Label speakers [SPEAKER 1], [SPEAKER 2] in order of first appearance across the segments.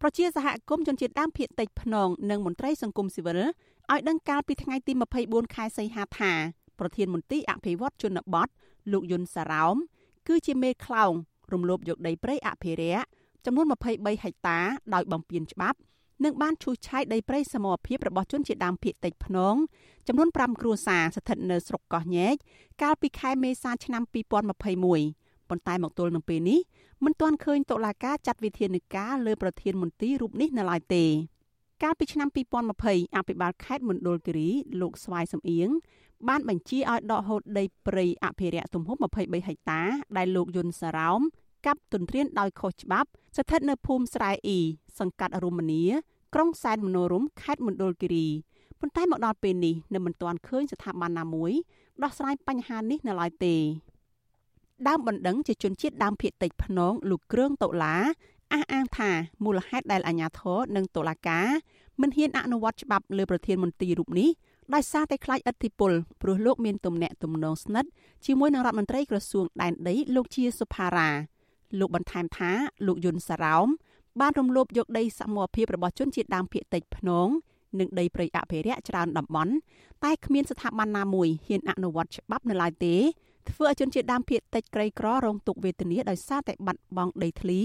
[SPEAKER 1] ប្រជាសហគមន៍ជនជាតិដើមភាគតិចភ្នងនិងមន្ត្រីសង្គមស៊ីវិលឲ្យដឹងកាលពីថ្ងៃទី24ខែសីហាថាប្រធានមន្ទីរអភិវឌ្ឍជនបទលោកយុនសារ៉ោមគឺជាមេខ្លោងរំលោភយកដីព្រៃអភិរក្សចំនួន23ហិកតាដោយបំពានច្បាប់និងបានឈូសឆាយដីព្រៃសមរភាពរបស់ជនជាតិដើមភាគតិចភ្នងចំនួន5គ្រួសារស្ថិតនៅស្រុកកោះញែកកាលពីខែមេសាឆ្នាំ2021 ប៉ុន្តែមកទល់នឹងពេលនេះមិនទាន់ឃើញតុលាការចាត់វិធានការលើប្រធានមន្ទីររូបនេះនៅឡើយទេកាលពីឆ្នាំ2020អភិបាលខេត្តមណ្ឌលគិរីលោកស្វាយសំអៀងបានបញ្ជាឲ្យដកហូតដីព្រៃអភិរក្សទំហំ23ហិកតា ដែលលោកយុនសារ៉ោមកាប់ទន្ទ្រានដោយខុសច្បាប់ស្ថិតនៅភូមិស្រែអ៊ីសង្កាត់រមនីក្រុងសែនមនោរមខេត្តមណ្ឌលគិរីប៉ុន្តែមកដល់ពេលនេះនៅមិនទាន់ឃើញស្ថាប័នណាមួយដោះស្រាយបញ្ហានេះនៅឡើយទេ ដើមបណ្ដឹងជាជនជាតិដើមភាគតិចភ្នងលោកគ្រឿងតុលាអះអាងថាមូលហេតុដែលអាជ្ញាធរនិងតុលាការមិនហ៊ានអនុវត្តច្បាប់លើប្រធានមន្ត្រីរូបនេះដោយសារតែខ្លាចឥទ្ធិពលព្រោះលោកមានទំនាក់ទំនងស្និទ្ធជាមួយនឹងរដ្ឋមន្ត្រីក្រសួងដែនដីលោកជាសុផារ៉ាលោកបន្ថែមថាលោកយុនសារ៉ោមបានរំលោភយកដីសមរភាពរបស់ជនជាតិដើមភាគតិចភ្នងនិងដីព្រៃអភិរក្សច្រើនតំបន់តែគ្មានស្ថាប័នណាមួយហ៊ានអនុវត្តច្បាប់នៅឡើយទេ ធ្វើឲ្យជនជាតិដើមភាគតិចក្រីក្ររងទុក្ខវេទនាដោយសារតែបាត់បង់ដីធ្លី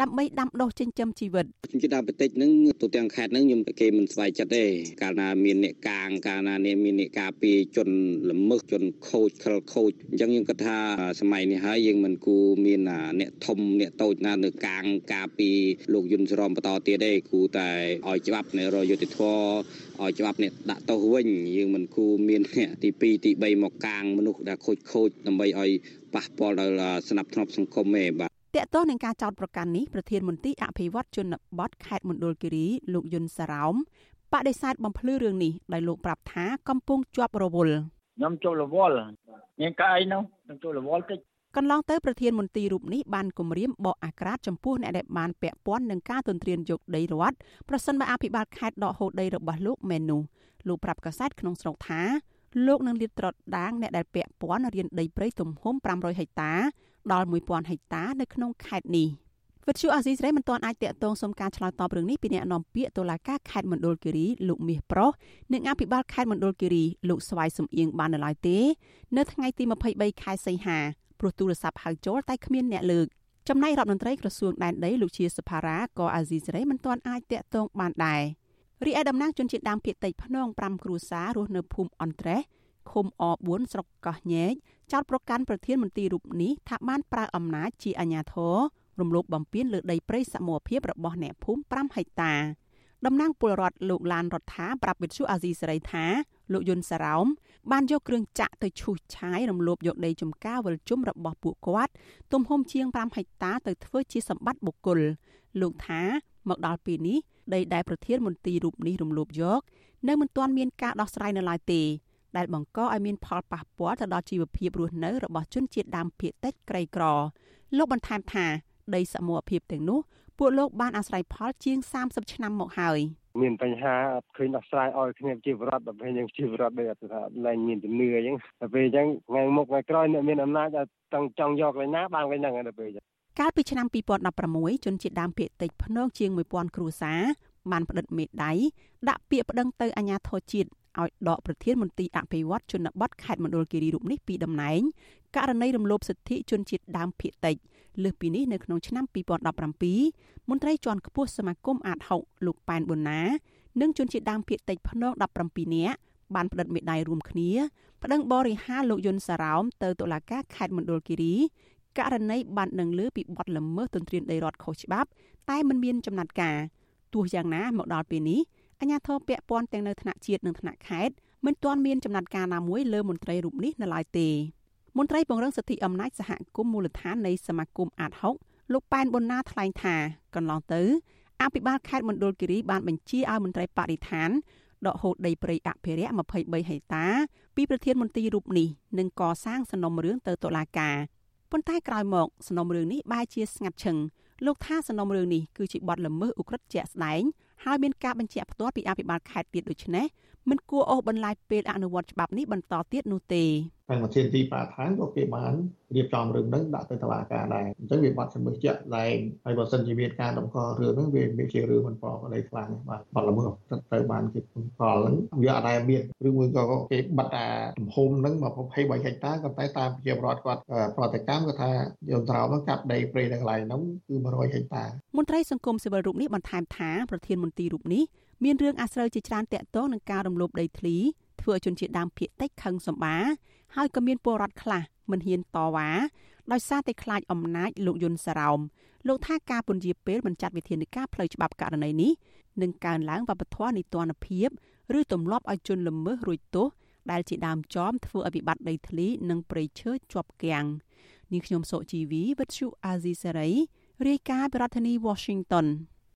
[SPEAKER 1] ដើម្បីដាំដុះចិញ្ចឹមជីវិត
[SPEAKER 2] ជនជាតិដើមភាគតិចហ្នឹងទូទាំងខេត្តហ្នឹងខ្ញុំគេមិនស្វ័យចិត្តទេកាលណាមានអ្នកកាងកាលណាមានអ្នកការពារជនល្មើសជនខូចខលខូចអញ្ចឹងខ្ញុំគិតថាសម័យនេះហើយយើងមិនគួរមានអ្នកធំអ្នកតូចណានៅកាងការពារលោកយុនសរមបន្តទៀតទេគួរតែឲ្យច្បាប់នៃរយុទ្ធធរឲ្យច្បាប់នេះដាក់ទោសវិញយើងមិនគួរមានអ្នកទី2ទី3មកកាងមនុស្សដែលខូចខូចដើម្បីឲ្យប៉ះពាល់ដល់ស្នាប់ធ្នាប់សង្គមទេបាទ
[SPEAKER 1] តកតោះនឹងការចោតប្រកាន់នេះប្រធានមន្ទីរអភិវឌ្ឍជនបទខេត្តមណ្ឌលគិរីលោកយុនសារ៉ោមបដិសេធបំភ្លឺរឿងនេះដោយលោកប្រាប់ថាកំពុងជាប់រវល់
[SPEAKER 3] ខ្ញុំចូលរវល់មានកៅអីនោះខ្ញុំចូលរវល់តិច
[SPEAKER 1] កន្លងទៅប្រធានមន្ទីររូបនេះបានគម្រាមបកអាក្រាតចំពោះអ្នកដែលបានពាក់ព័ន្ធនឹងការទន្ទ្រានយកដីរដ្ឋប្រសិនបើអភិបាលខេត្តដកហូតដីរបស់លោកមែននោះលោកប្រាប់កាសែតក្នុងស្រុកថាលោកនឹងលាតត្រដាងអ្នកដែលពាក់ព័ន្ធរៀនដីព្រៃទំហំ500ហិកតា ដល់1000ហិកតានៅក្នុងខេត្តនេះវិទ្យុអាស៊ីសេរីមិនទាន់អាចតាក់ទងសុំការឆ្លើយតបរឿងនេះពីអ្នកនាំពាក្យតុលាការខេត្តមណ្ឌលគិរីលោកមាសប្រុសនិងអភិបាលខេត្តមណ្ឌលគិរីលោកស្វាយសំអៀងបាននៅឡើយទេ នៅថ្ងៃទី23ខែសីហាព្រោះទូរស័ព្ទហៅចូលតែគ្មានអ្នកលើកចំណែករដ្ឋមន្ត្រីក្រសួងដែនដីលោកជាសភារាក៏អាស៊ីសេរីមិនទាន់អាចតាក់ទងបានដែររីឯតំណាងជនជាតិដើមភាគតិចភ្នង5គ្រួសាររស់នៅភូមិអន្ត្រេះ ឃុំអ4ស្រុកកោះញែកចោតប្រកាន់ប្រធានមន្ត្រីរូបនេះថាបានប្រើអំណាចជាអាជ្ញាធររំលោភបំពានលើដីព្រៃសមរភាពរបស់អ្នកភូមិ5ហិកតាតំណាងពលរដ្ឋលោកឡានរដ្ឋាប្រាប់វិទ្យុអាស៊ីសេរីថាលោកយុនសារ៉ោមបានយកគ្រឿងចាក់ទៅឈូសឆាយរំលោភយកដីចំការវិលជុំរបស់ពួកគាត់ទំហំជាង5ហិកតាទៅធ្វើជាសម្បត្តិបុគ្គលលោកថាមកដល់ពេលនេះដីដែលប្រធានមន្ទីររូបនេះរំលោភយក នៅមិនទាន់មានការដោះស្រាយនៅឡើយទេ ដែលបង្កឲ្យមានផលប៉ះពាល់ទៅដល់ជីវភាពរស់នៅរបស់ជនជាតិដើមភាគតិចក្រីក្រលោកបន្ថែមថាដីសមរភាពទាំងនោះពួកលោកបានអាស្រ័យផលជាង30ឆ្នាំមកហើយ
[SPEAKER 3] មានបញ្ហាអត់ឃើញដោះស្រាយឲ្យគ្នាជីវរដ្ឋដល់ពេលយើងជីវរដ្ឋដូចអត់ថាឡើងមានជំនឿអញ្ចឹងដល់ពេលអញ្ចឹងថ្ងៃមុខថ្ងៃក្រោយអ្នកមានអំណាចចង់ចង់យកលេណាបានវិញហ្នឹងដល់ពេលអញ្ចឹង
[SPEAKER 1] កាលពីឆ្នាំ2016ជនជាតិដើមភាគតិចភ្នងជាង1000គ្រួសារបានផ្តិតមេដៃដាក់ពាក្យប្តឹងទៅអាជ្ញាធរជាតិ ឲ្យដកប្រធានមន្ទីរអភិវឌ្ឍជនបទខេត្តមណ្ឌលគិរីរូបនេះពីតំណែងករណីរំលោភសិទ្ធិជនជាតិដើមភាគតិចលើសពីនេះនៅក្នុងឆ្នាំ2017មន្ត្រីជាន់ខ្ពស់សមាគមអាត6លោកប៉ែនប៊ុនណា និងជនជាតិដើមភាគតិចភ្នង17នាក់បានផ្តិតមេដាយរួមគ្នាប្តឹងបរិហាលោកយុនសារ៉ោមទៅតុលាការខេត្តមណ្ឌលគិរីករណីបានដឹងលើពីបទល្មើសទន្ទ្រានដីរដ្ឋខុសច្បាប់ តែមិនមានចំណាត់ការទោះយ៉ាងណាមកដល់ពេលនេះ អាជ្ញាធរពាក់ព័ន្ធទាំងនៅថ្នាក់ជាតិនិងថ្នាក់ខេត្តមិនទាន់មានចំណាត់ការណាមួយលើមន្ត្រីរូបនេះនៅឡើយទេមន្ត្រីពង្រឹងសិទ្ធិអំណាចសហគមន៍មូលដ្ឋាននៃសមាគមអាត6លោកប៉ែនប៊ុនណាថ្លែងថាកន្លងទៅអភិបាលខេត្តមណ្ឌលគិរីបានបញ្ជាឲ្យមន្ត្រីបរិស្ថានដកហូតដីព្រៃអភិរក្ស23ហិកតាពីប្រធានមន្ត្រីរូបនេះនិងកសាងសំណុំរឿងទៅតុលាការប៉ុន្តែក្រោយមកសំណុំរឿងនេះបែរជាស្ងាត់ឈឹងលោកថាសំណុំរឿងនេះគឺជាបទល្មើសឧក្រិដ្ឋជាក់ស្ដែង ហើយមានការបញ្ជាក់ផ្ទាល់ពីអភិបាលខេត្តទៀតដូច្នេះមិនគួរអូសបន្លាយពេលអនុវត្តច្បាប់នេះបន្តទៀតនោះទេ
[SPEAKER 4] ខាងប្រធានទីប្រាឋានក៏គេបានរៀបចំរឿងហ្នឹងដាក់ទៅតុលាការដែរអញ្ចឹងវាបាត់ជំនឿជាក់លែងហើយបើសិនជាមានការតម្កល់រឿងហ្នឹងវាមានជារឿងមិនប្រក្រតីខ្លាំងបាទបាត់ល្មើសទៅបានគេបង្កល់ហ្នឹងវាអត់ដែលមានឬមួយក៏គេបិទអាទំហំហ្នឹង23ហិកតាក៏តែតាមប្រជាពលរដ្ឋគាត់ប្រតិកម្មគាត់ថាយន្តត្រោមហ្នឹងកាប់ដីព្រៃនៅកន្លែងហ្នឹងគឺ100ហិកតា
[SPEAKER 1] មន្ត្រីសង្គមស៊ីវិលរូបនេះបន្ថែមថាប្រធានមន្ត្រីរូបនេះមានរឿងអាស្រូវជាច្រើនតាក់ទងនឹងការរំលោភដីធ្លីធ្វើឲ្យជនជាតិដើមភាគតិចខឹងសម្បា ហើយក៏មានពលរដ្ឋខ្លះមិនហ៊ានតវ៉ាដោយសារតែខ្លាចអំណាចលោកយុនសារ៉ោមលោកថាការពន្យាពេលមិនចាត់វិធានការផ្លូវច្បាប់ករណីនេះនឹងកើនឡើងវប្បធម៌នីតិរដ្ឋភាពឬទម្លាប់ឲ្យជនល្មើសរួចទោសដែលជាដើមចមធ្វើឲ្យវិបត្តិដីធ្លីនិងព្រៃឈើជាប់គាំងនាងខ្ញុំសុជីវីវិទ្យុអាស៊ីសេរីរាយការណ៍ពីរដ្ឋធានី Washington